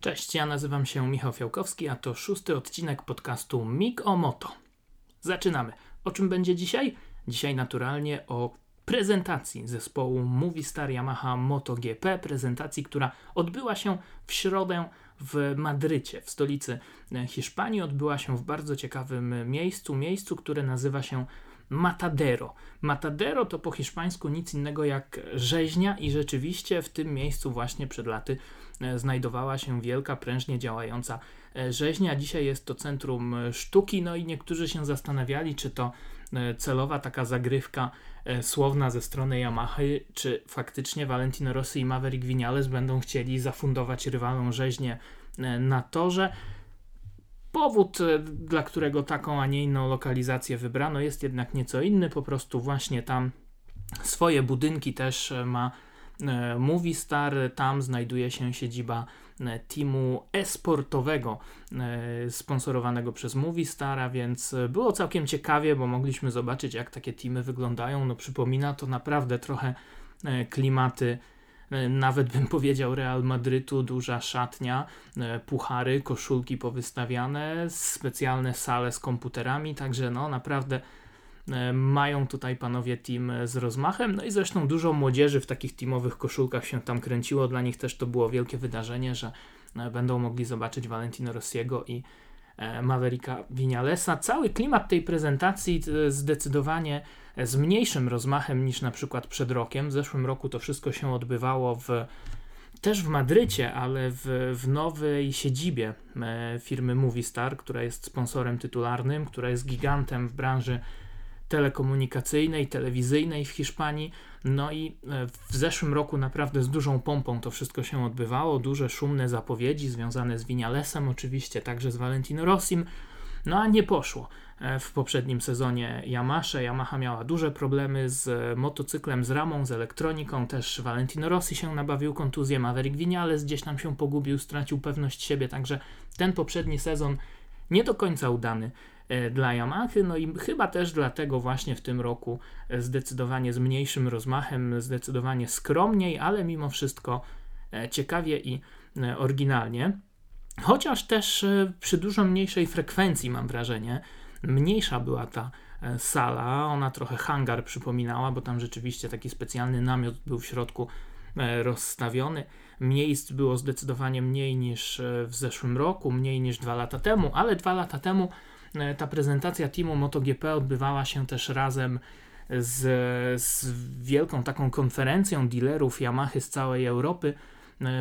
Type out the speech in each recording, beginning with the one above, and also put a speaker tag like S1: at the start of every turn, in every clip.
S1: Cześć, ja nazywam się Michał Fiałkowski, a to szósty odcinek podcastu MIG o Moto. Zaczynamy. O czym będzie dzisiaj? Dzisiaj naturalnie o prezentacji zespołu Movistar Yamaha MotoGP, prezentacji, która odbyła się w środę w Madrycie, w stolicy Hiszpanii. Odbyła się w bardzo ciekawym miejscu, miejscu, które nazywa się Matadero. Matadero to po hiszpańsku nic innego jak rzeźnia i rzeczywiście w tym miejscu właśnie przed laty e, znajdowała się wielka, prężnie działająca e, rzeźnia. Dzisiaj jest to centrum e, sztuki, no i niektórzy się zastanawiali, czy to celowa taka zagrywka słowna ze strony Yamaha, czy faktycznie Valentino Rossi i Maverick Vinales będą chcieli zafundować rywalom rzeźnię na torze. Powód, e, dla którego taką, a nie inną lokalizację wybrano, jest jednak nieco inny. Po prostu właśnie tam swoje budynki też e, ma e, Movistar. Tam znajduje się siedziba teamu esportowego sponsorowanego przez Movistara, więc było całkiem ciekawie, bo mogliśmy zobaczyć, jak takie teamy wyglądają. No, przypomina to naprawdę trochę klimaty nawet bym powiedział Real Madrytu, duża szatnia, e, puchary, koszulki powystawiane, specjalne sale z komputerami, także no naprawdę e, mają tutaj panowie team z rozmachem, no i zresztą dużo młodzieży w takich teamowych koszulkach się tam kręciło, dla nich też to było wielkie wydarzenie, że będą mogli zobaczyć Valentino Rossiego i Mavericka Vinalesa. Cały klimat tej prezentacji zdecydowanie z mniejszym rozmachem niż na przykład przed rokiem. W zeszłym roku to wszystko się odbywało w, też w Madrycie, ale w, w nowej siedzibie e, firmy Movistar, która jest sponsorem tytularnym, która jest gigantem w branży telekomunikacyjnej, telewizyjnej w Hiszpanii. No i e, w zeszłym roku naprawdę z dużą pompą to wszystko się odbywało. Duże, szumne zapowiedzi związane z Vinalesem, oczywiście także z Valentino Rossim. No a nie poszło. E, w poprzednim sezonie Yamasze. Yamaha miała duże problemy z motocyklem, z ramą, z elektroniką. Też Valentino Rossi się nabawił kontuzję, Maverick Vinales gdzieś tam się pogubił, stracił pewność siebie. Także ten poprzedni sezon nie do końca udany e, dla Yamaha, no i chyba też dlatego właśnie w tym roku e, zdecydowanie z mniejszym rozmachem, zdecydowanie skromniej, ale mimo wszystko ciekawie i oryginalnie. Chociaż też przy dużo mniejszej frekwencji, mam wrażenie, mniejsza była ta e, sala, ona trochę hangar przypominała, bo tam rzeczywiście taki specjalny namiot był w środku e, rozstawiony. Miejsc było zdecydowanie mniej niż e, w zeszłym roku, mniej niż dwa lata temu, ale dwa lata temu ta prezentacja teamu MotoGP odbywała się też razem z, z wielką taką konferencją dealerów Yamaha z całej Europy.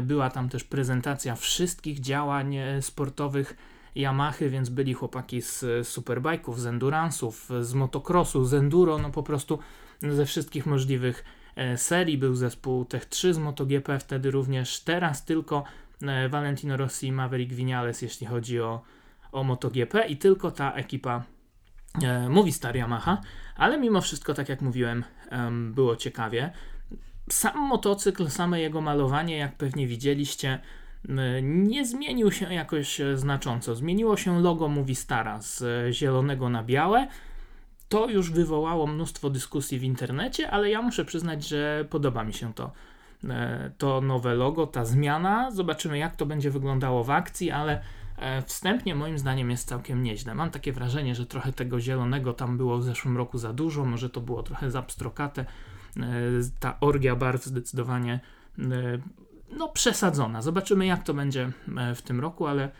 S1: Była tam też prezentacja wszystkich działań sportowych Yamahy, więc byli chłopaki z superbajków, z endurance'ów, z motocrossu, z enduro, no po prostu ze wszystkich możliwych e, serii. Był zespół Tech 3 z MotoGP wtedy również. Teraz tylko e, Valentino Rossi i Maverick Vinales, jeśli chodzi o, o MotoGP i tylko ta ekipa e, Movistar Yamaha, ale mimo wszystko, tak jak mówiłem, było ciekawie. Sam motocykl, same jego malowanie, jak pewnie widzieliście, nie zmienił się jakoś e, znacząco. Zmieniło się logo Movistara z e, zielonego na białe. To już wywołało mnóstwo dyskusji w internecie, ale ja muszę przyznać, że podoba mi się to, e, to nowe logo, ta zmiana. Zobaczymy, jak to będzie wyglądało w akcji, ale wstępnie moim zdaniem jest całkiem nieźle. Mam takie wrażenie, że trochę tego zielonego tam było w zeszłym roku za dużo, może to było trochę za pstrokate. Ta orgia barw zdecydowanie no, przesadzona. Zobaczymy, jak to będzie e, w tym roku, ale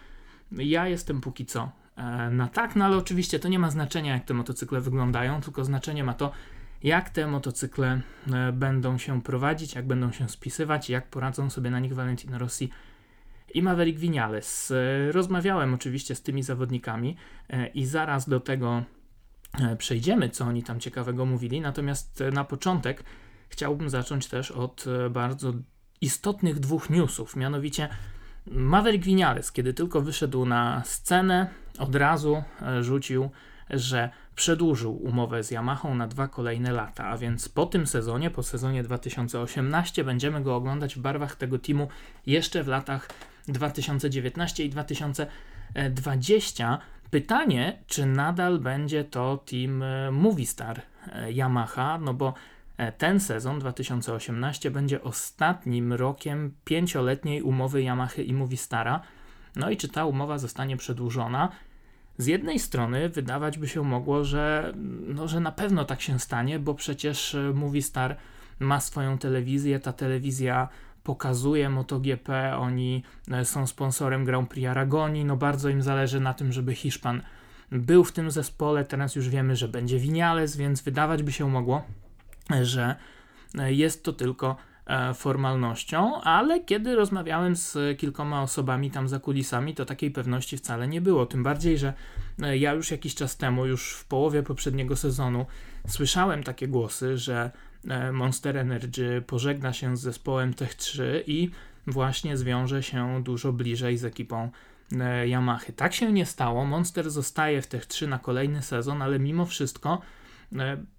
S1: ja jestem póki co e, na tak, no ale oczywiście to nie ma znaczenia, jak te motocykle wyglądają, tylko znaczenie ma to, jak te motocykle e, będą się prowadzić, jak będą się spisywać, jak poradzą sobie na nich Valentino Rossi i Maverick Vinales. Rozmawiałem oczywiście z tymi zawodnikami i zaraz do tego przejdziemy, co oni tam ciekawego mówili, natomiast na początek chciałbym zacząć też od bardzo istotnych dwóch newsów, mianowicie Maverick Vinales, kiedy tylko wyszedł na scenę, od razu e, rzucił, że przedłużył umowę z Yamahą na dwa kolejne lata, a więc po tym sezonie, po sezonie 2018 będziemy go oglądać w barwach tego teamu jeszcze w latach 2019 i 2020. Pytanie, czy nadal będzie to team e, Movistar e, Yamaha, no bo ten sezon 2018 będzie ostatnim rokiem pięcioletniej umowy Yamaha i Movistara. No i czy ta umowa zostanie przedłużona? Z jednej strony wydawać by się mogło, że, no, że na pewno tak się stanie, bo przecież e, Movistar ma swoją telewizję, ta telewizja pokazuje MotoGP, oni e, są sponsorem Grand Prix Aragonii, no bardzo im zależy na tym, żeby Hiszpan był w tym zespole, teraz już wiemy, że będzie Winiales, więc wydawać by się mogło, że e, jest to tylko E, formalnością, ale kiedy rozmawiałem z kilkoma osobami tam za kulisami, to takiej pewności wcale nie było. Tym bardziej, że e, ja już jakiś czas temu, już w połowie poprzedniego sezonu, słyszałem takie głosy, że Monster Energy pożegna się z zespołem Tech 3 i właśnie zwiąże się dużo bliżej z ekipą Yamaha. Tak się nie stało. Monster zostaje w Tech 3 na kolejny sezon, ale mimo wszystko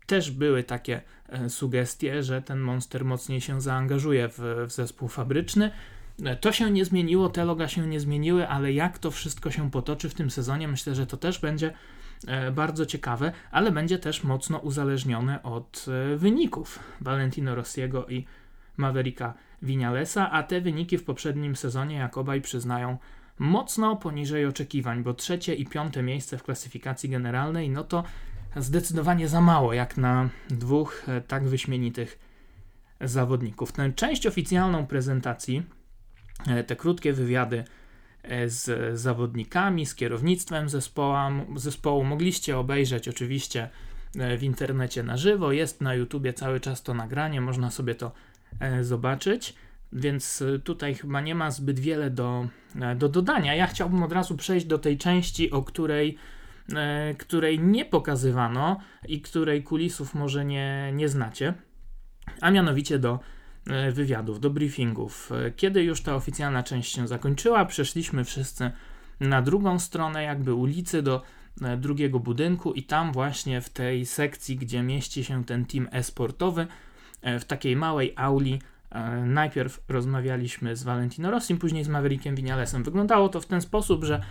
S1: też były takie sugestie, że ten monster mocniej się zaangażuje w, w zespół fabryczny. E, to się nie zmieniło, te loga się nie zmieniły, ale jak to wszystko się potoczy w tym sezonie, myślę, że to też będzie e, bardzo ciekawe, ale będzie też mocno uzależnione od wyników Valentino Rossiego i Mavericka Vinalesa, a te wyniki w poprzednim sezonie, jak obaj przyznają, mocno poniżej oczekiwań, bo trzecie i piąte miejsce w klasyfikacji generalnej, no to zdecydowanie za mało, jak na dwóch e, tak wyśmienitych zawodników. Tę część oficjalną prezentacji, e, te krótkie wywiady e, z zawodnikami, z kierownictwem zespoła, zespołu mogliście obejrzeć oczywiście w internecie na żywo. Jest na YouTubie cały czas to nagranie, można sobie to zobaczyć. Więc tutaj chyba nie ma zbyt wiele do, do dodania. Ja chciałbym od razu przejść do tej części, o której której nie pokazywano i której kulisów może nie, nie znacie, a mianowicie do e, wywiadów, do briefingów. E, kiedy już ta oficjalna część się zakończyła, przeszliśmy wszyscy na drugą stronę jakby ulicy do drugiego budynku i tam właśnie w tej sekcji, gdzie mieści się ten team e-sportowy, w takiej małej auli najpierw rozmawialiśmy z Valentino Rossim, później z Maverickiem Vinalesem. Wyglądało to w ten sposób, że E,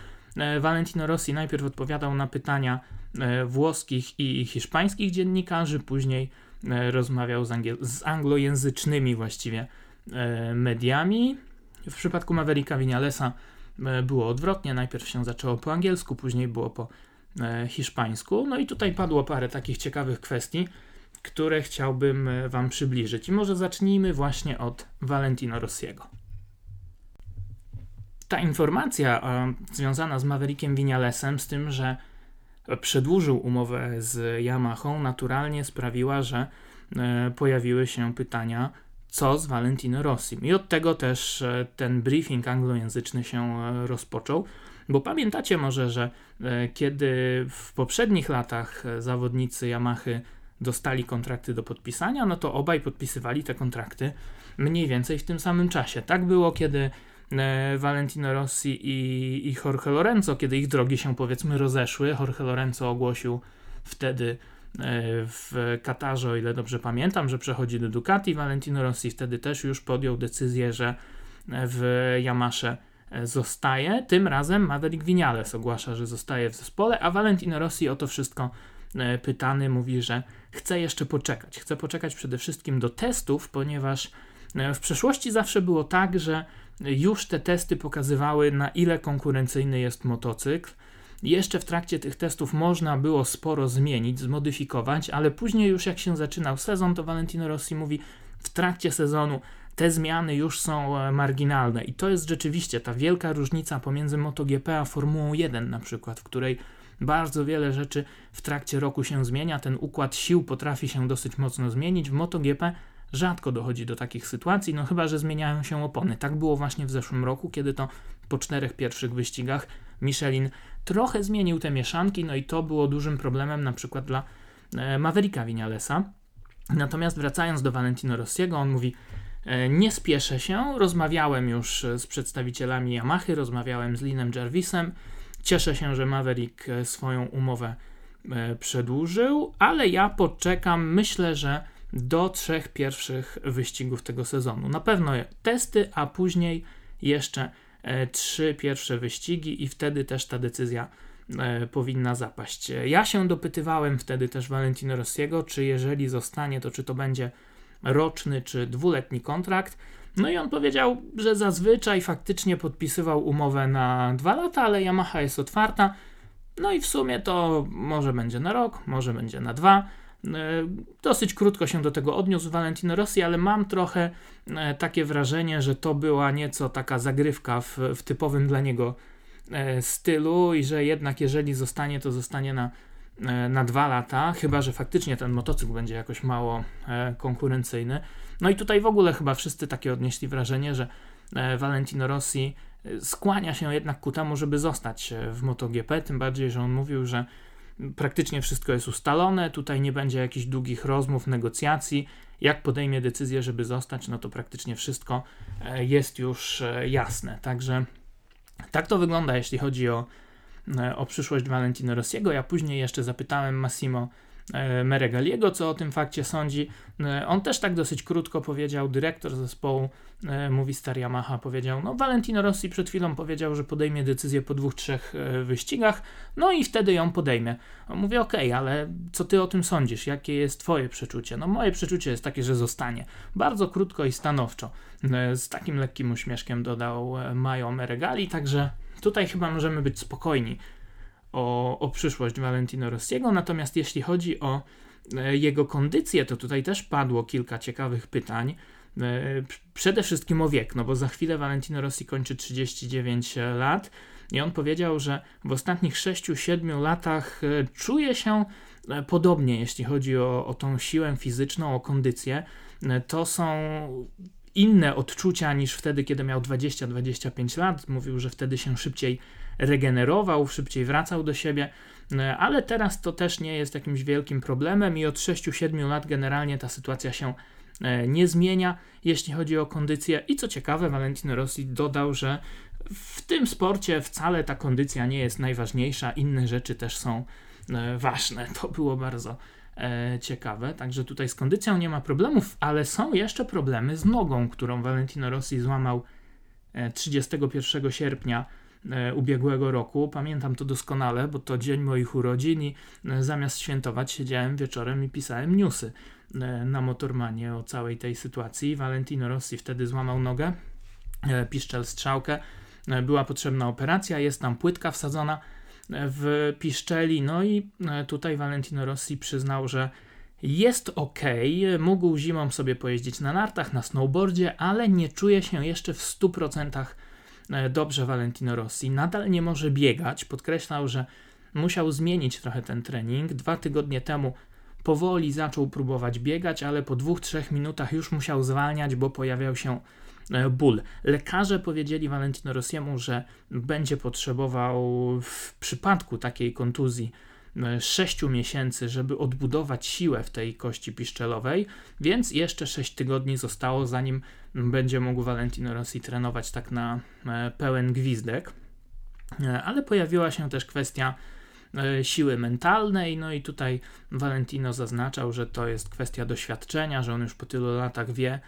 S1: Valentino Rossi najpierw odpowiadał na pytania e, włoskich i hiszpańskich dziennikarzy, później e, rozmawiał z, angiel- z anglojęzycznymi właściwie mediami. W przypadku Mavericka Vinalesa było odwrotnie, najpierw się zaczęło po angielsku, później było po hiszpańsku. No i tutaj padło parę takich ciekawych kwestii, które chciałbym Wam przybliżyć. I może zacznijmy właśnie od Valentino Rossiego ta informacja e, związana z Maverickiem Vinalesem, z tym, że przedłużył umowę z Yamahą, naturalnie sprawiła, że e, pojawiły się pytania, co z Valentino Rossim. I od tego też e, ten briefing anglojęzyczny się rozpoczął, bo pamiętacie może, że kiedy w poprzednich latach zawodnicy Yamahy dostali kontrakty do podpisania, no to obaj podpisywali te kontrakty mniej więcej w tym samym czasie. Tak było, kiedy Valentino Rossi i, i Jorge Lorenzo, kiedy ich drogi się powiedzmy rozeszły. Jorge Lorenzo ogłosił wtedy e, w Katarze, o ile dobrze pamiętam, że przechodzi do Ducati. Valentino Rossi wtedy też już podjął decyzję, że w Yamasze zostaje. Tym razem Maverick Vinales ogłasza, że zostaje w zespole, a Valentino Rossi o to wszystko e, pytany mówi, że chce jeszcze poczekać. Chce poczekać przede wszystkim do testów, ponieważ w przeszłości zawsze było tak, że już te testy pokazywały, na ile konkurencyjny jest motocykl. Jeszcze w trakcie tych testów można było sporo zmienić, zmodyfikować, ale później już jak się zaczynał sezon, to Valentino Rossi mówi, w trakcie sezonu te zmiany już są e, marginalne i to jest rzeczywiście ta wielka różnica pomiędzy MotoGP a Formułą 1 na przykład, w której bardzo wiele rzeczy w trakcie roku się zmienia, ten układ sił potrafi się dosyć mocno zmienić. W MotoGP rzadko dochodzi do takich sytuacji, no chyba, że zmieniają się opony. Tak było właśnie w zeszłym roku, kiedy to po czterech pierwszych wyścigach Michelin trochę zmienił te mieszanki, no i to było dużym problemem na przykład dla e, Mavericka Vinalesa. Natomiast wracając do Valentino Rossiego, on mówi, e, nie spieszę się, rozmawiałem już z przedstawicielami Yamahy, rozmawiałem z Linem Jarvisem, cieszę się, że Maverick e, swoją umowę przedłużył, ale ja poczekam, myślę, że do trzech pierwszych wyścigów tego sezonu. Na pewno testy, a później jeszcze e, trzy pierwsze wyścigi i wtedy też ta decyzja e, powinna zapaść. Ja się dopytywałem wtedy też Valentino Rossiego, czy jeżeli zostanie, to czy to będzie roczny czy dwuletni kontrakt. No i on powiedział, że zazwyczaj faktycznie podpisywał umowę na dwa lata, ale Yamaha jest otwarta. No i w sumie to może będzie na rok, może będzie na dwa. E, dosyć krótko się do tego odniósł Valentino Rossi, ale mam trochę e, takie wrażenie, że to była nieco taka zagrywka w, w typowym dla niego e, stylu i że jednak jeżeli zostanie, to zostanie na, na dwa lata, chyba że faktycznie ten motocykl będzie jakoś mało konkurencyjny. No i tutaj w ogóle chyba wszyscy takie odnieśli wrażenie, że Valentino Rossi skłania się jednak ku temu, żeby zostać w MotoGP, tym bardziej, że on mówił, że praktycznie wszystko jest ustalone, tutaj nie będzie jakichś długich rozmów, negocjacji. Jak podejmie decyzję, żeby zostać, no to praktycznie wszystko e, jest już e, jasne. Także tak to wygląda, jeśli chodzi o, e, o przyszłość Valentino Rossiego. Ja później jeszcze zapytałem Massimo E, Meregaliego, co o tym fakcie sądzi. E, on też tak dosyć krótko powiedział, dyrektor zespołu e, mówi Star Yamaha powiedział, no Valentino Rossi przed chwilą powiedział, że podejmie decyzję po dwóch, trzech wyścigach, no i wtedy ją podejmie. Mówię, okej, okay, ale co ty o tym sądzisz? Jakie jest twoje przeczucie? No moje przeczucie jest takie, że zostanie. Bardzo krótko i stanowczo. Z takim lekkim uśmieszkiem dodał Majo Meregali, także tutaj chyba możemy być spokojni o, o przyszłość Valentino Rossiego. Natomiast jeśli chodzi o e, jego kondycję, to tutaj też padło kilka ciekawych pytań. E, przede wszystkim o wiek, no bo za chwilę Valentino Rossi kończy 39 lat i on powiedział, że w ostatnich 6-7 latach e, czuje się podobnie, jeśli chodzi o, o tą siłę fizyczną, o kondycję. To są inne odczucia niż wtedy, kiedy miał 20-25 lat. Mówił, że wtedy się szybciej regenerował, szybciej wracał do siebie, e, ale teraz to też nie jest jakimś wielkim problemem i od 6-7 lat generalnie ta sytuacja się e, nie zmienia, jeśli chodzi o kondycję. I co ciekawe, Valentino Rossi dodał, że w tym sporcie wcale ta kondycja nie jest najważniejsza, inne rzeczy też są e, ważne. To było bardzo ciekawe. Także tutaj z kondycją nie ma problemów, ale są jeszcze problemy z nogą, którą Valentino Rossi złamał 31 sierpnia ubiegłego roku. Pamiętam to doskonale, bo to dzień moich urodzin i e, zamiast świętować siedziałem wieczorem i pisałem newsy e, na Motormanie o całej tej sytuacji. Valentino Rossi wtedy złamał nogę, piszczel strzałkę, była potrzebna operacja, jest tam płytka wsadzona w piszczeli, no i tutaj Valentino Rossi przyznał, że jest ok, mógł zimą sobie pojeździć na nartach, na snowboardzie, ale nie czuje się jeszcze w 100% E, dobrze Valentino Rossi. Nadal nie może biegać. Podkreślał, że musiał zmienić trochę ten trening. Dwa tygodnie temu powoli zaczął próbować biegać, ale po dwóch, trzech minutach już musiał zwalniać, bo pojawiał się e, ból. Lekarze powiedzieli Valentino Rossiemu, że będzie potrzebował w przypadku takiej kontuzji 6 e, miesięcy, żeby odbudować siłę w tej kości piszczelowej, więc jeszcze 6 tygodni zostało, zanim będzie mógł Valentino Rossi trenować tak na e, pełen gwizdek. E, ale pojawiła się też kwestia siły mentalnej, no i tutaj Valentino zaznaczał, że to jest kwestia doświadczenia, że on już po tylu latach wie,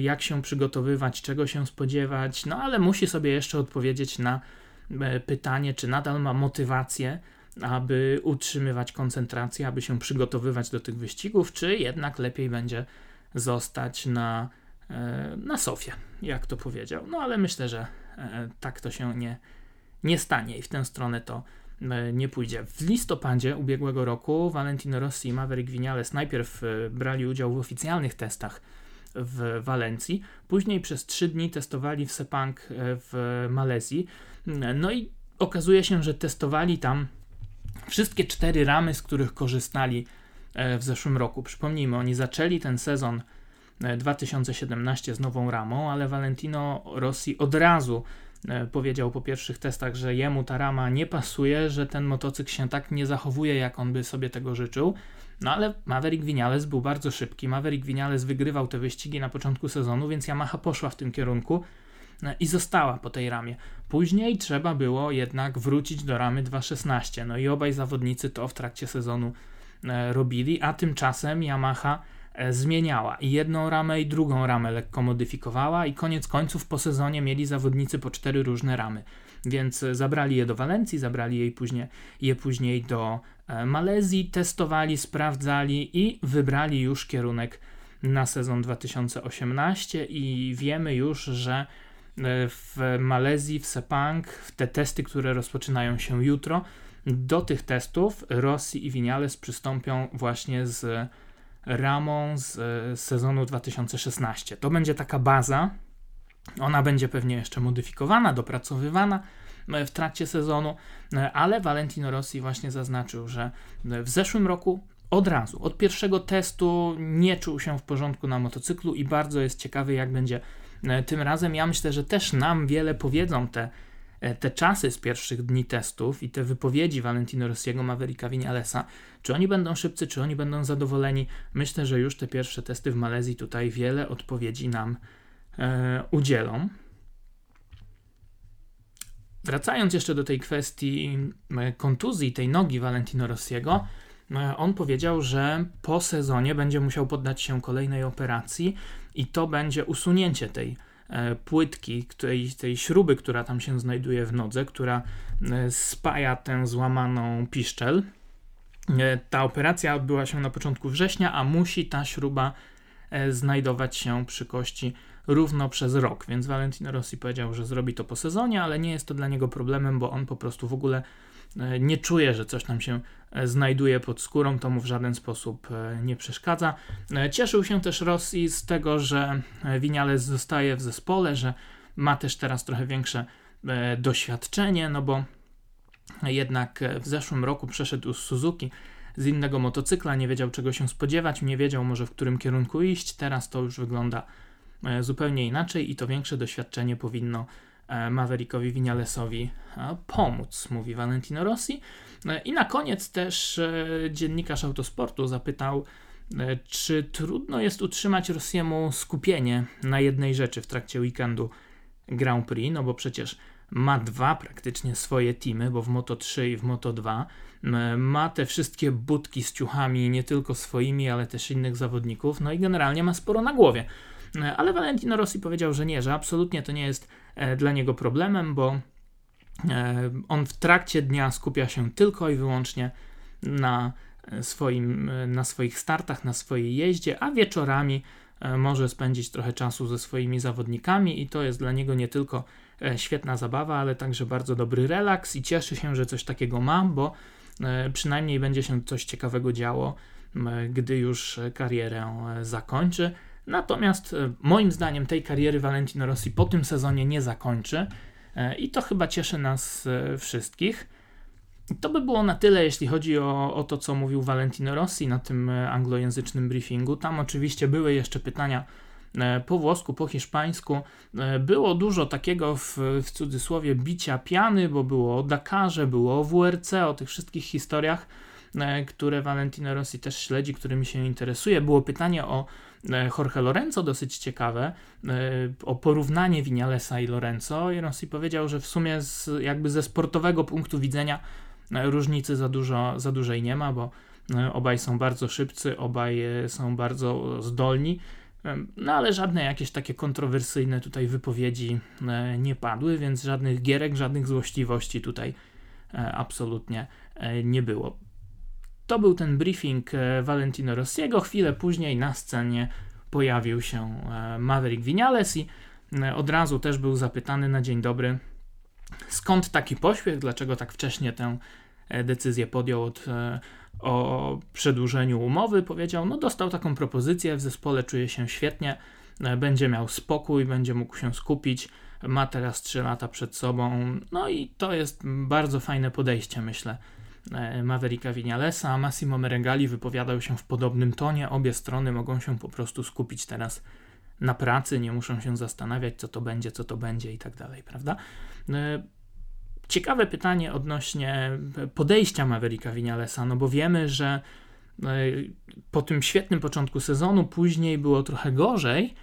S1: jak się przygotowywać, czego się spodziewać, no ale musi sobie jeszcze odpowiedzieć na pytanie, czy nadal ma motywację aby utrzymywać koncentrację, aby się przygotowywać do tych wyścigów, czy jednak lepiej będzie zostać na, e, na sofie, jak to powiedział. No ale myślę, że e, tak to się nie, nie stanie i w tę stronę to e, nie pójdzie. W listopadzie ubiegłego roku Valentino Rossi i Maverick Vinales najpierw brali udział w oficjalnych testach w Walencji, później przez trzy dni testowali w Sepang w Malezji. No i okazuje się, że testowali tam wszystkie cztery ramy, z których korzystali e, w zeszłym roku. Przypomnijmy, oni zaczęli ten sezon 2017 e, z nową ramą, ale Valentino Rossi od razu e, powiedział po pierwszych testach, że jemu ta rama nie pasuje, że ten motocykl się tak nie zachowuje, jak on by sobie tego życzył. No ale Maverick Vinales był bardzo szybki. Maverick Vinales wygrywał te wyścigi na początku sezonu, więc Yamaha poszła w tym kierunku i została po tej ramie. Później trzeba było jednak wrócić do ramy 2.16. No i obaj zawodnicy to w trakcie sezonu e, robili, a tymczasem Yamaha zmieniała i jedną ramę i drugą ramę lekko modyfikowała i koniec końców po sezonie mieli zawodnicy po cztery różne ramy. Więc zabrali je do Walencji, zabrali je później, je później do Malezji, testowali, sprawdzali i wybrali już kierunek na sezon 2018 i wiemy już, że w Malezji, w Sepang, w te testy, które rozpoczynają się jutro, do tych testów Rossi i Vinales przystąpią właśnie z ramą z sezonu 2016. To będzie taka baza. Ona będzie pewnie jeszcze modyfikowana, dopracowywana w trakcie sezonu, ale Valentino Rossi właśnie zaznaczył, że w zeszłym roku od razu, od pierwszego testu nie czuł się w porządku na motocyklu i bardzo jest ciekawy, jak będzie E, tym razem ja myślę, że też nam wiele powiedzą te, e, te czasy z pierwszych dni testów i te wypowiedzi Valentino Rossiego, Mavericka Vinalesa. Czy oni będą szybcy, czy oni będą zadowoleni? Myślę, że już te pierwsze testy w Malezji tutaj wiele odpowiedzi nam e, udzielą. Wracając jeszcze do tej kwestii e, kontuzji tej nogi Valentino Rossiego, on powiedział, że po sezonie będzie musiał poddać się kolejnej operacji i to będzie usunięcie tej e, płytki, tej, tej śruby, która tam się znajduje w nodze, która e, spaja tę złamaną piszczel. E, ta operacja odbyła się na początku września, a musi ta śruba znajdować się przy kości równo przez rok, więc Valentino Rossi powiedział, że zrobi to po sezonie, ale nie jest to dla niego problemem, bo on po prostu w ogóle E, nie czuje, że coś tam się e, znajduje pod skórą, to mu w żaden sposób e, nie przeszkadza. Cieszył się też Rosji z tego, że Winiales zostaje w zespole, że ma też teraz trochę większe doświadczenie, no bo jednak w zeszłym roku przeszedł z Suzuki z innego motocykla, nie wiedział czego się spodziewać, nie wiedział może w którym kierunku iść. Teraz to już wygląda zupełnie inaczej i to większe doświadczenie powinno E, Maverickowi Vinalesowi e, pomóc, mówi Valentino Rossi. E, I na koniec też dziennikarz autosportu zapytał, czy trudno jest utrzymać Rossiemu skupienie na jednej rzeczy w trakcie weekendu Grand Prix, no bo przecież ma dwa praktycznie swoje teamy, bo w Moto 3 i w Moto 2 ma te wszystkie budki z ciuchami, nie tylko swoimi, ale też innych zawodników, no i generalnie ma sporo na głowie. Ale Valentino Rossi powiedział, że nie, że absolutnie to nie jest E, dla niego problemem, bo e, on w trakcie dnia skupia się tylko i wyłącznie na, swoim, na swoich startach, na swojej jeździe, a wieczorami e, może spędzić trochę czasu ze swoimi zawodnikami i to jest dla niego nie tylko świetna zabawa, ale także bardzo dobry relaks i cieszy się, że coś takiego ma, bo przynajmniej będzie się coś ciekawego działo, gdy już karierę zakończy. Natomiast e, moim zdaniem tej kariery Valentino Rossi po tym sezonie nie zakończy e, i to chyba cieszy nas e, wszystkich. To by było na tyle, jeśli chodzi o, o to, co mówił Valentino Rossi na tym anglojęzycznym briefingu. Tam oczywiście były jeszcze pytania po włosku, po hiszpańsku. Było dużo takiego w, w cudzysłowie bicia piany, bo było o Dakarze, było o WRC, o tych wszystkich historiach, które Valentino Rossi też śledzi, którymi się interesuje. Było pytanie o Jorge Lorenzo dosyć ciekawe, e, o porównanie Vinalesa i Lorenzo i Rossi powiedział, że w sumie z, jakby ze sportowego punktu widzenia e, różnicy za, dużo, za dużej nie ma, bo obaj są bardzo szybcy, obaj są bardzo zdolni, no ale żadne jakieś takie kontrowersyjne tutaj wypowiedzi nie padły, więc żadnych gierek, żadnych złośliwości tutaj absolutnie nie było. To był ten briefing e, Valentino Rossiego. Chwilę później na scenie pojawił się e, Maverick Vinales i e, od razu też był zapytany na dzień dobry, skąd taki pośpiech, dlaczego tak wcześnie tę decyzję podjął od, o przedłużeniu umowy. Powiedział, no dostał taką propozycję, w zespole czuje się świetnie, będzie miał spokój, będzie mógł się skupić, ma teraz 3 lata przed sobą, no i to jest bardzo fajne podejście, myślę, Mavericka Vinalesa, Massimo Meregali wypowiadał się w podobnym tonie. Obie strony mogą się po prostu skupić teraz na pracy, nie muszą się zastanawiać, co to będzie, co to będzie i tak dalej, prawda? E, ciekawe pytanie odnośnie podejścia Mavericka Vinalesa, no bo wiemy, że e, po tym świetnym początku sezonu później było trochę gorzej,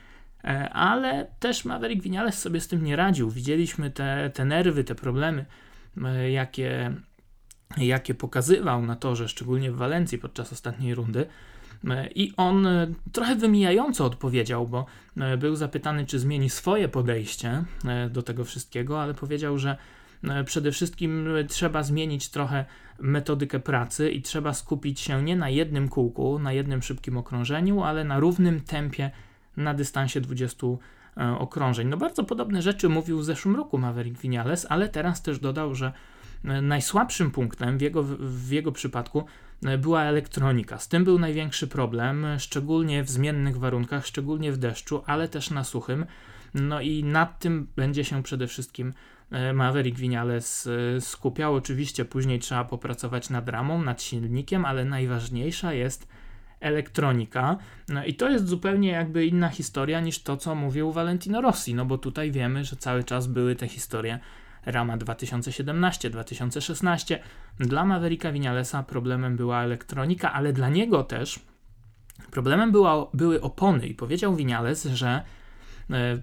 S1: ale też Maverick Vinales sobie z tym nie radził. Widzieliśmy te, te nerwy, te problemy, jakie jakie pokazywał na torze, szczególnie w Walencji podczas ostatniej rundy. I on trochę wymijająco odpowiedział, bo był zapytany, czy zmieni swoje podejście do tego wszystkiego, ale powiedział, że przede wszystkim trzeba zmienić trochę metodykę pracy i trzeba skupić się nie na jednym kółku, na jednym szybkim okrążeniu, ale na równym tempie na dystansie 20 e, okrążeń. No bardzo podobne rzeczy mówił w zeszłym roku Maverick Vinales, ale teraz też dodał, że e, najsłabszym punktem w jego, w jego przypadku e, była elektronika. Z tym był największy problem, szczególnie w zmiennych warunkach, szczególnie w deszczu, ale też na suchym. No i nad tym będzie się przede wszystkim Maverick Vinales skupiał. Oczywiście później trzeba popracować nad ramą, nad silnikiem, ale najważniejsza jest elektronika. No i to jest zupełnie jakby inna historia niż to, co mówił Valentino Rossi, no bo tutaj wiemy, że cały czas były te historie Rama 2017, 2016. Dla Mavericka Vinalesa problemem była elektronika, ale dla niego też problemem była, były opony i powiedział Vinales, że e,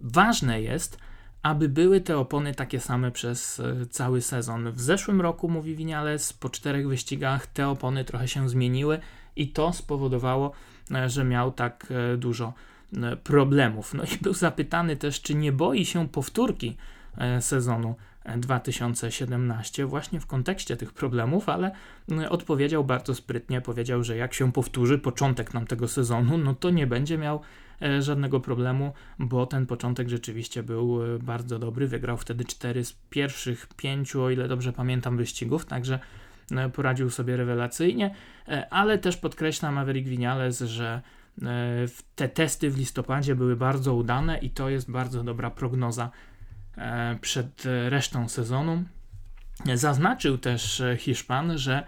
S1: ważne jest, aby były te opony takie same przez e, cały sezon. W zeszłym roku, mówi Vinales, po czterech wyścigach te opony trochę się zmieniły i to spowodowało, e, że miał tak dużo problemów. No i był zapytany też, czy nie boi się powtórki sezonu 2017 właśnie w kontekście tych problemów, ale odpowiedział bardzo sprytnie, powiedział, że jak się powtórzy początek nam tego sezonu, no to nie będzie miał żadnego problemu, bo ten początek rzeczywiście był bardzo dobry. Wygrał wtedy cztery z pierwszych pięciu, o ile dobrze pamiętam, wyścigów, także E, poradził sobie rewelacyjnie, e, ale też podkreśla Maverick Vinales, że e, te testy w listopadzie były bardzo udane i to jest bardzo dobra prognoza przed resztą sezonu. Zaznaczył też Hiszpan, że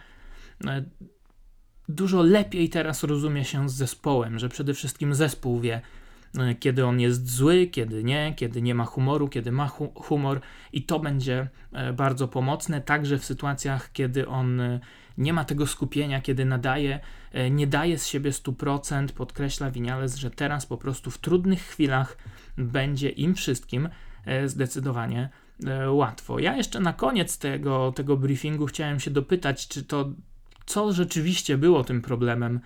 S1: dużo lepiej teraz rozumie się z zespołem, że przede wszystkim zespół wie, E, kiedy on jest zły, kiedy nie, kiedy nie ma humoru, kiedy ma hu humor, i to będzie e, bardzo pomocne, także w sytuacjach, kiedy on e, nie ma tego skupienia, kiedy nadaje, nie daje z siebie 100%. Podkreśla Winiales, że teraz po prostu w trudnych chwilach będzie im wszystkim zdecydowanie łatwo. Ja jeszcze na koniec tego, tego briefingu chciałem się dopytać, czy to co rzeczywiście było tym problemem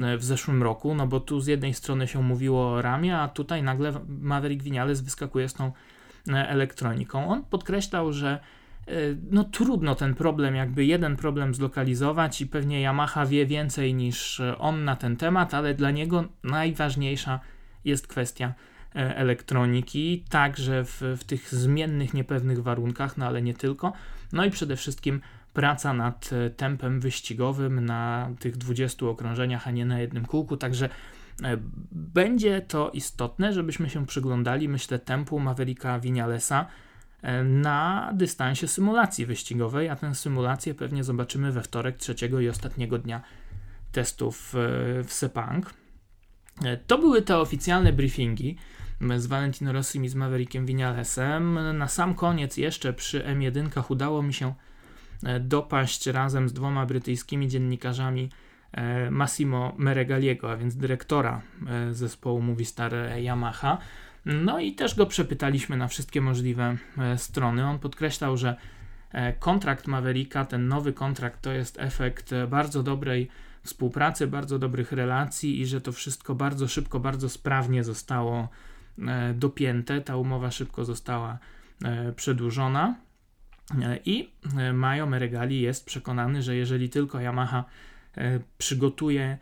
S1: E, w zeszłym roku, no bo tu z jednej strony się mówiło o ramie, a tutaj nagle Maverick Vinales wyskakuje z tą e, elektroniką. On podkreślał, że e, no trudno ten problem, jakby jeden problem zlokalizować i pewnie Yamaha wie więcej niż on na ten temat, ale dla niego najważniejsza jest kwestia elektroniki, także w, w tych zmiennych, niepewnych warunkach, no ale nie tylko. No i przede wszystkim praca nad e, tempem wyścigowym na tych 20 okrążeniach, a nie na jednym kółku, także e, będzie to istotne, żebyśmy się przyglądali, myślę, tempu Mavericka Vinalesa e, na dystansie symulacji wyścigowej, a tę symulację pewnie zobaczymy we wtorek, trzeciego i ostatniego dnia testów w Sepang. To były te oficjalne briefingi z Valentino Rossim i z Maverickiem Vinalesem. Na sam koniec jeszcze przy M1 udało mi się E, dopaść razem z dwoma brytyjskimi dziennikarzami e, Massimo Meregaliego, a więc dyrektora e, zespołu Movistar Yamaha. No i też go przepytaliśmy na wszystkie możliwe strony. On podkreślał, że kontrakt Mavericka, ten nowy kontrakt, to jest efekt bardzo dobrej współpracy, bardzo dobrych relacji i że to wszystko bardzo szybko, bardzo sprawnie zostało dopięte. Ta umowa szybko została przedłużona. I e, Majo Meregali jest przekonany, że jeżeli tylko Yamaha e, przygotuje,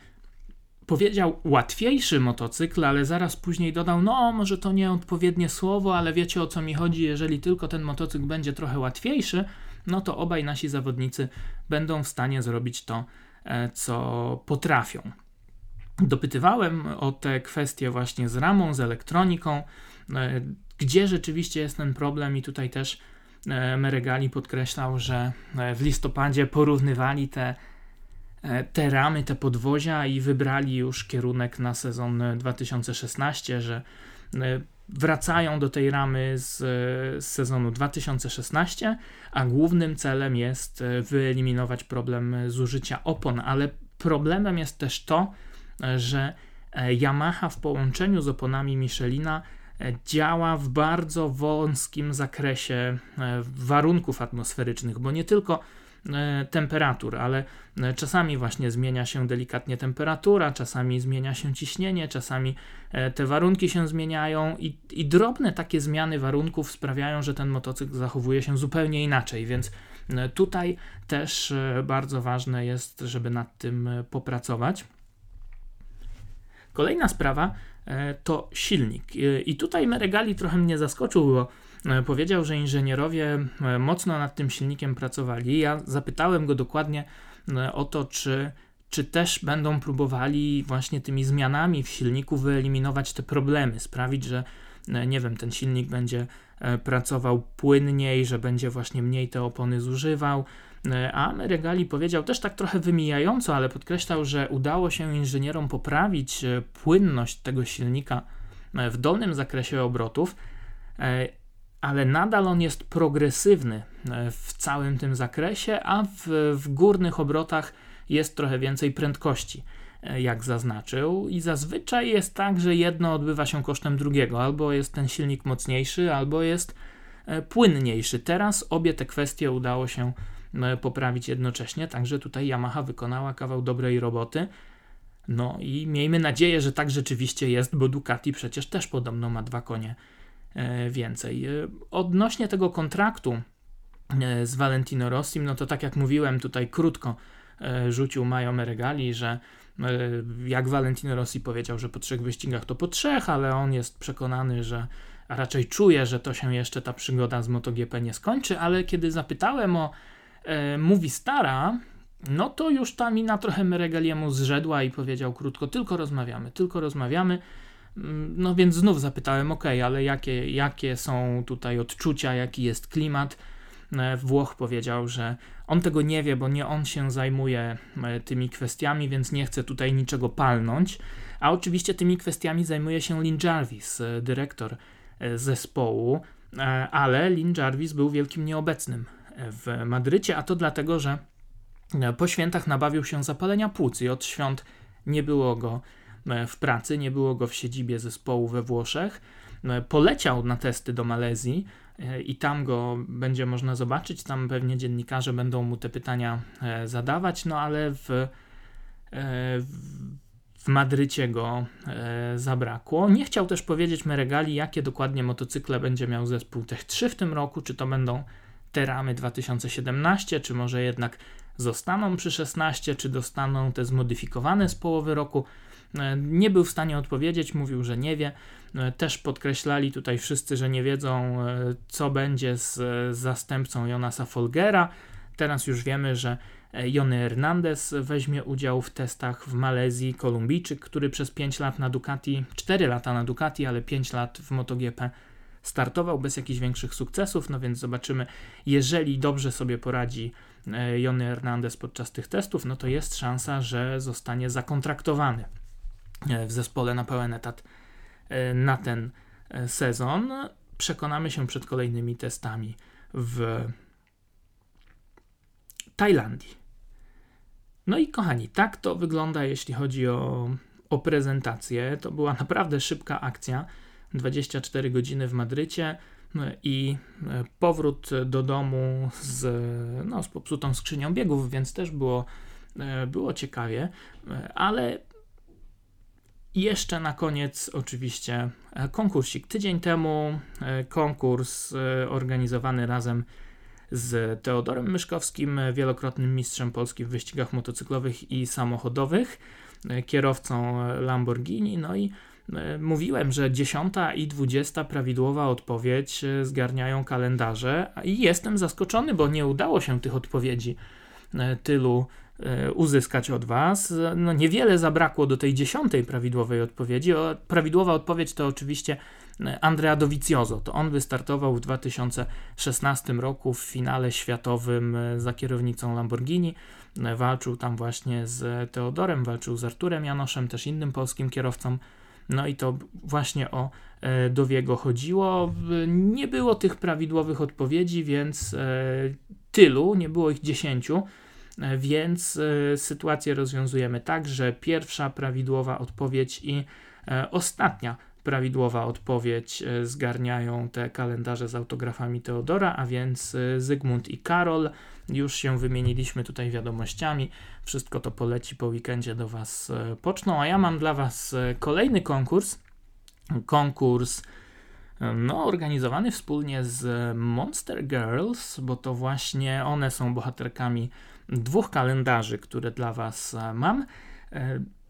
S1: powiedział łatwiejszy motocykl, ale zaraz później dodał, no może to nie odpowiednie słowo, ale wiecie o co mi chodzi, jeżeli tylko ten motocykl będzie trochę łatwiejszy, no to obaj nasi zawodnicy będą w stanie zrobić to, e, co potrafią. Dopytywałem o te kwestie właśnie z ramą, z elektroniką, gdzie rzeczywiście jest ten problem, i tutaj też E, Meregali podkreślał, że e, w listopadzie porównywali te, e, te ramy, te podwozia i wybrali już kierunek na sezon 2016, że wracają do tej ramy z, z sezonu 2016, a głównym celem jest wyeliminować problem zużycia opon, ale problemem jest też to, że Yamaha w połączeniu z oponami Michelina E, działa w bardzo wąskim zakresie e, warunków atmosferycznych, bo nie tylko temperatur, ale czasami właśnie zmienia się delikatnie temperatura, czasami zmienia się ciśnienie, czasami te warunki się zmieniają i, i drobne takie zmiany warunków sprawiają, że ten motocykl zachowuje się zupełnie inaczej, więc tutaj też bardzo ważne jest, żeby nad tym popracować. Kolejna sprawa e, to silnik. E, I tutaj Meregali trochę mnie zaskoczył, bo e, powiedział, że inżynierowie mocno nad tym silnikiem pracowali. Ja zapytałem go dokładnie o to, czy, czy też będą próbowali właśnie tymi zmianami w silniku wyeliminować te problemy, sprawić, że nie wiem, ten silnik będzie pracował płynniej, że będzie właśnie mniej te opony zużywał, E, a Regali powiedział też tak trochę wymijająco, ale podkreślał, że udało się inżynierom poprawić e, płynność tego silnika e, w dolnym zakresie obrotów, ale nadal on jest progresywny w całym tym zakresie, a w, w górnych obrotach jest trochę więcej prędkości, jak zaznaczył. I zazwyczaj jest tak, że jedno odbywa się kosztem drugiego, albo jest ten silnik mocniejszy, albo jest płynniejszy. Teraz obie te kwestie udało się poprawić jednocześnie, także tutaj Yamaha wykonała kawał dobrej roboty. No i miejmy nadzieję, że tak rzeczywiście jest, bo Ducati przecież też podobno ma dwa konie e, więcej. E, odnośnie tego kontraktu e, z Valentino Rossim, no to tak jak mówiłem tutaj krótko rzucił Majo Meregali, że jak Valentino Rossi powiedział, że po trzech wyścigach to po trzech, ale on jest przekonany, że a raczej czuje, że to się jeszcze ta przygoda z MotoGP nie skończy, ale kiedy zapytałem o e, mówi stara, no to już ta mina trochę Meregaliemu zrzedła i powiedział krótko, tylko rozmawiamy, tylko rozmawiamy. Mm, no więc znów zapytałem, ok, ale jakie, jakie są tutaj odczucia, jaki jest klimat? E, Włoch powiedział, że on tego nie wie, bo nie on się zajmuje e, tymi kwestiami, więc nie chce tutaj niczego palnąć. A oczywiście tymi kwestiami zajmuje się Lin Jarvis, dyrektor zespołu, ale Lin Jarvis był wielkim nieobecnym w Madrycie, a to dlatego, że po świętach nabawił się zapalenia płuc i od świąt nie było go e, w pracy, nie było go w siedzibie zespołu we Włoszech. E, poleciał na testy do Malezji e, i tam go będzie można zobaczyć. Tam pewnie dziennikarze będą mu te pytania zadawać, no ale w, w Madrycie go zabrakło. Nie chciał też powiedzieć Meregali, jakie dokładnie motocykle będzie miał zespół Tech 3 w tym roku, czy to będą te ramy 2017, czy może jednak zostaną przy 16, czy dostaną te zmodyfikowane z połowy roku. E, nie był w stanie odpowiedzieć, mówił, że nie wie. E, też podkreślali tutaj wszyscy, że nie wiedzą, e, co będzie z zastępcą Jonasa Folgera. Teraz już wiemy, że Jony Hernandez weźmie udział w testach w Malezji, Kolumbijczyk, który przez 5 lat na Ducati, 4 lata na Ducati, ale 5 lat w MotoGP startował bez jakichś większych sukcesów, no więc zobaczymy, jeżeli dobrze sobie poradzi e, Jony Hernandez podczas tych testów, no to jest szansa, że zostanie zakontraktowany e, w zespole na pełen etat e, na ten sezon. Przekonamy się przed kolejnymi testami w Tajlandii. No i kochani, tak to wygląda, jeśli chodzi o, o prezentację. To była naprawdę szybka akcja. 24 godziny w Madrycie no i e, powrót do domu z, no, z popsutą skrzynią biegów, więc też było, e, było ciekawie, e, ale jeszcze na koniec oczywiście konkursik. Tydzień temu konkurs organizowany razem z Teodorem Myszkowskim, wielokrotnym mistrzem Polski w wyścigach motocyklowych i samochodowych, kierowcą Lamborghini, no i mówiłem, że 10 i 20 prawidłowa odpowiedź e, zgarniają kalendarze i jestem zaskoczony, bo nie udało się tych odpowiedzi e, tylu uzyskać od Was. No niewiele zabrakło do tej dziesiątej prawidłowej odpowiedzi. Prawidłowa odpowiedź to oczywiście Andrea Dovizioso. To on wystartował w 2016 roku w finale światowym za kierownicą Lamborghini. Walczył tam właśnie z Teodorem, walczył z Arturem Janoszem, też innym polskim kierowcą no i to właśnie o e, Dowiego chodziło. Nie było tych prawidłowych odpowiedzi, więc e, tylu, nie było ich dziesięciu, e, więc sytuację rozwiązujemy tak, że pierwsza prawidłowa odpowiedź i ostatnia prawidłowa odpowiedź e, zgarniają te kalendarze z autografami Teodora, a więc e, Zygmunt i Karol. Już się wymieniliśmy tutaj wiadomościami. Wszystko to poleci po weekendzie do Was e, poczną, a ja mam dla Was kolejny konkurs. Konkurs no, organizowany wspólnie z Monster Girls, bo to właśnie one są bohaterkami dwóch kalendarzy, które dla Was mam.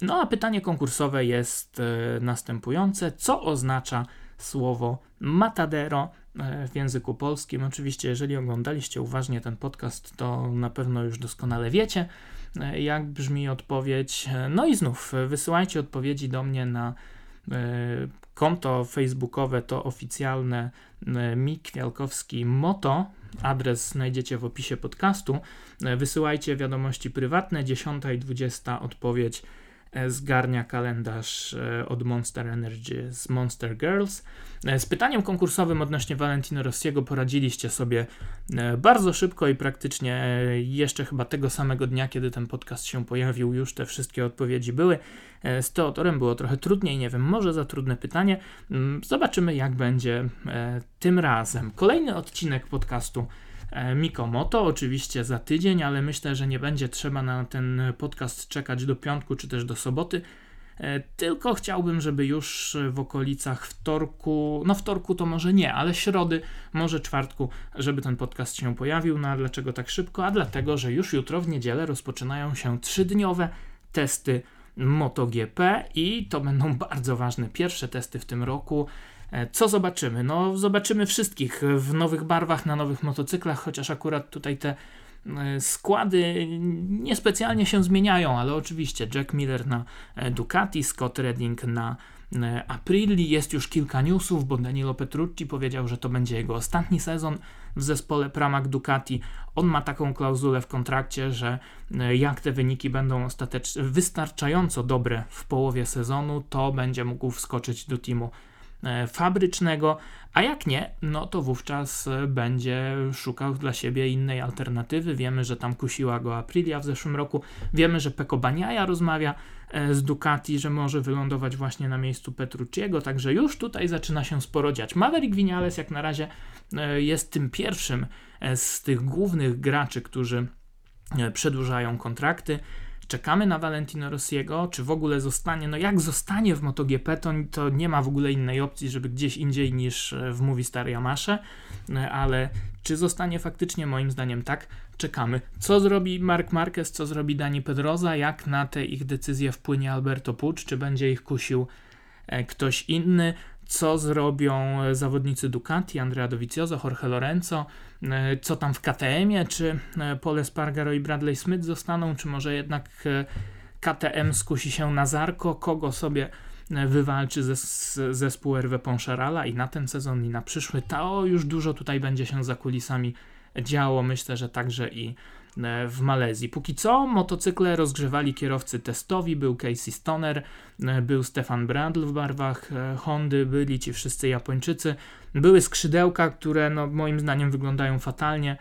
S1: No a pytanie konkursowe jest e, następujące. Co oznacza słowo matadero e, w języku polskim? Oczywiście, jeżeli oglądaliście uważnie ten podcast, to na pewno już doskonale wiecie, e, jak brzmi odpowiedź. No i znów wysyłajcie odpowiedzi do mnie na konto facebookowe, to oficjalne Mik Kwialkowski Moto. Adres znajdziecie w opisie podcastu. Wysyłajcie wiadomości prywatne, 10 i 20 odpowiedź zgarnia kalendarz e, od Monster Energy z Monster Girls. E, z pytaniem konkursowym odnośnie Valentino Rossiego poradziliście sobie bardzo szybko i praktycznie jeszcze chyba tego samego dnia, kiedy ten podcast się pojawił, już te wszystkie odpowiedzi były. Z Teodorem było trochę trudniej, nie wiem, może za trudne pytanie. Mm, zobaczymy, jak będzie tym razem. Kolejny odcinek podcastu E, Mikomoto, oczywiście za tydzień, ale myślę, że nie będzie trzeba na ten podcast czekać do piątku czy też do soboty. E, tylko chciałbym, żeby już w okolicach wtorku, no wtorku to może nie, ale środy, może czwartku, żeby ten podcast się pojawił. No a dlaczego tak szybko? A dlatego, że już jutro w niedzielę rozpoczynają się trzydniowe testy MotoGP i to będą bardzo ważne pierwsze testy w tym roku. E, co zobaczymy? No, zobaczymy wszystkich w nowych barwach, na nowych motocyklach, chociaż akurat tutaj te e, składy niespecjalnie się zmieniają, ale oczywiście Jack Miller na e, Ducati, Scott Redding na Aprili. Jest już kilka newsów, bo Danilo Petrucci powiedział, że to będzie jego ostatni sezon w zespole Pramac Ducati. On ma taką klauzulę w kontrakcie, że jak te wyniki będą ostatecznie wystarczająco dobre w połowie sezonu, to będzie mógł wskoczyć do teamu fabrycznego, a jak nie, no to wówczas e, będzie szukał dla siebie innej alternatywy. Wiemy, że tam kusiła go Aprilia w zeszłym roku. Wiemy, że Peko Baniaja rozmawia e, z Ducati, że może wylądować właśnie na miejscu Petrucciego, także już tutaj zaczyna się sporo dziać. Maverick Vinales jak na razie jest tym pierwszym z tych głównych graczy, którzy przedłużają kontrakty czekamy na Valentino Rossiego, czy w ogóle zostanie, no jak zostanie w MotoGP, to, to nie ma w ogóle innej opcji, żeby gdzieś indziej niż e, w Movistar Yamasze, e, ale czy zostanie faktycznie, moim zdaniem tak, czekamy. Co zrobi Mark Marquez, co zrobi Dani Pedroza, jak na te ich decyzje wpłynie Alberto Pucz, czy będzie ich kusił e, ktoś inny, co zrobią zawodnicy Ducati, Andrea Dovizioso, Jorge Lorenzo, e, co tam w KTM-ie, czy e, Paul Espargaro i Bradley Smith zostaną, czy może jednak e, KTM skusi się na Zarko, kogo sobie wywalczy zes zespół RW Poncharala i na ten sezon i na przyszły. To już dużo tutaj będzie się za kulisami działo, myślę, że także i E, w Malezji. Póki co motocykle rozgrzewali kierowcy testowi, był Casey Stoner, e, był Stefan Bradl w barwach e, Hondy, byli ci wszyscy Japończycy. Były skrzydełka, które no, moim zdaniem wyglądają fatalnie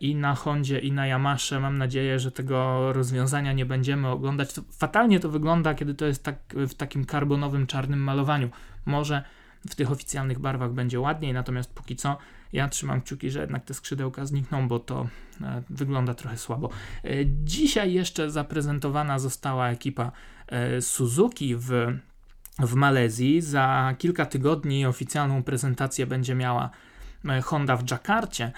S1: i na Hondzie i na Yamasze. Mam nadzieję, że tego rozwiązania nie będziemy oglądać. Fatalnie to wygląda, kiedy to jest tak, w takim karbonowym, czarnym malowaniu. Może w tych oficjalnych barwach będzie ładniej, natomiast póki co ja trzymam kciuki, że jednak te skrzydełka znikną, bo to e, wygląda trochę słabo. E, dzisiaj jeszcze zaprezentowana została ekipa e, Suzuki w, w Malezji. Za kilka tygodni oficjalną prezentację będzie miała Honda w Dżakarcie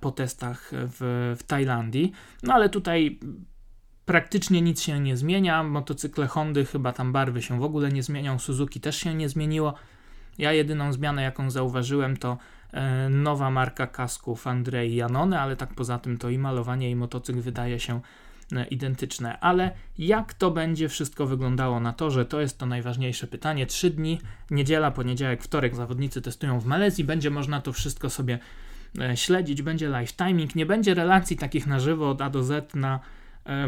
S1: po testach w, w Tajlandii. No ale tutaj praktycznie nic się nie zmienia. Motocykle Hondy chyba tam barwy się w ogóle nie zmienią. Suzuki też się nie zmieniło. Ja jedyną zmianę, jaką zauważyłem, to e, nowa marka kasków Andrei Janone, ale tak poza tym to i malowanie, i motocykl wydaje się e, identyczne. Ale jak to będzie wszystko wyglądało na torze, to jest to najważniejsze pytanie. Trzy dni, niedziela, poniedziałek, wtorek zawodnicy testują w Malezji, będzie można to wszystko sobie e, śledzić, będzie live timing, nie będzie relacji takich na żywo od A do Z na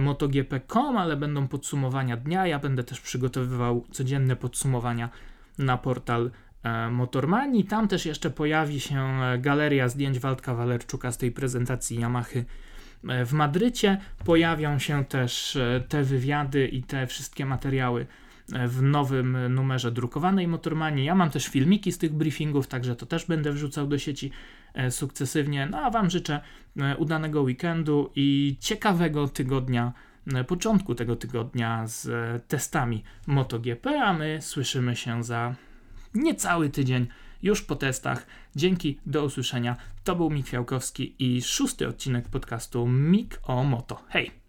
S1: MotoGP.com, ale będą podsumowania dnia. Ja będę też przygotowywał codzienne podsumowania na portal Motormani. Tam też jeszcze pojawi się e, galeria zdjęć Waldka Walerczuka z tej prezentacji Yamahy e, w Madrycie. Pojawią się też te wywiady i te wszystkie materiały w nowym numerze drukowanej Motormanii. Ja mam też filmiki z tych briefingów, także to też będę wrzucał do sieci sukcesywnie. No a Wam życzę udanego weekendu i ciekawego tygodnia początku tego tygodnia z testami MotoGP, a my słyszymy się za niecały tydzień już po testach. Dzięki, do usłyszenia. To był Mik Fiałkowski i szósty odcinek podcastu Mik o Moto. Hej!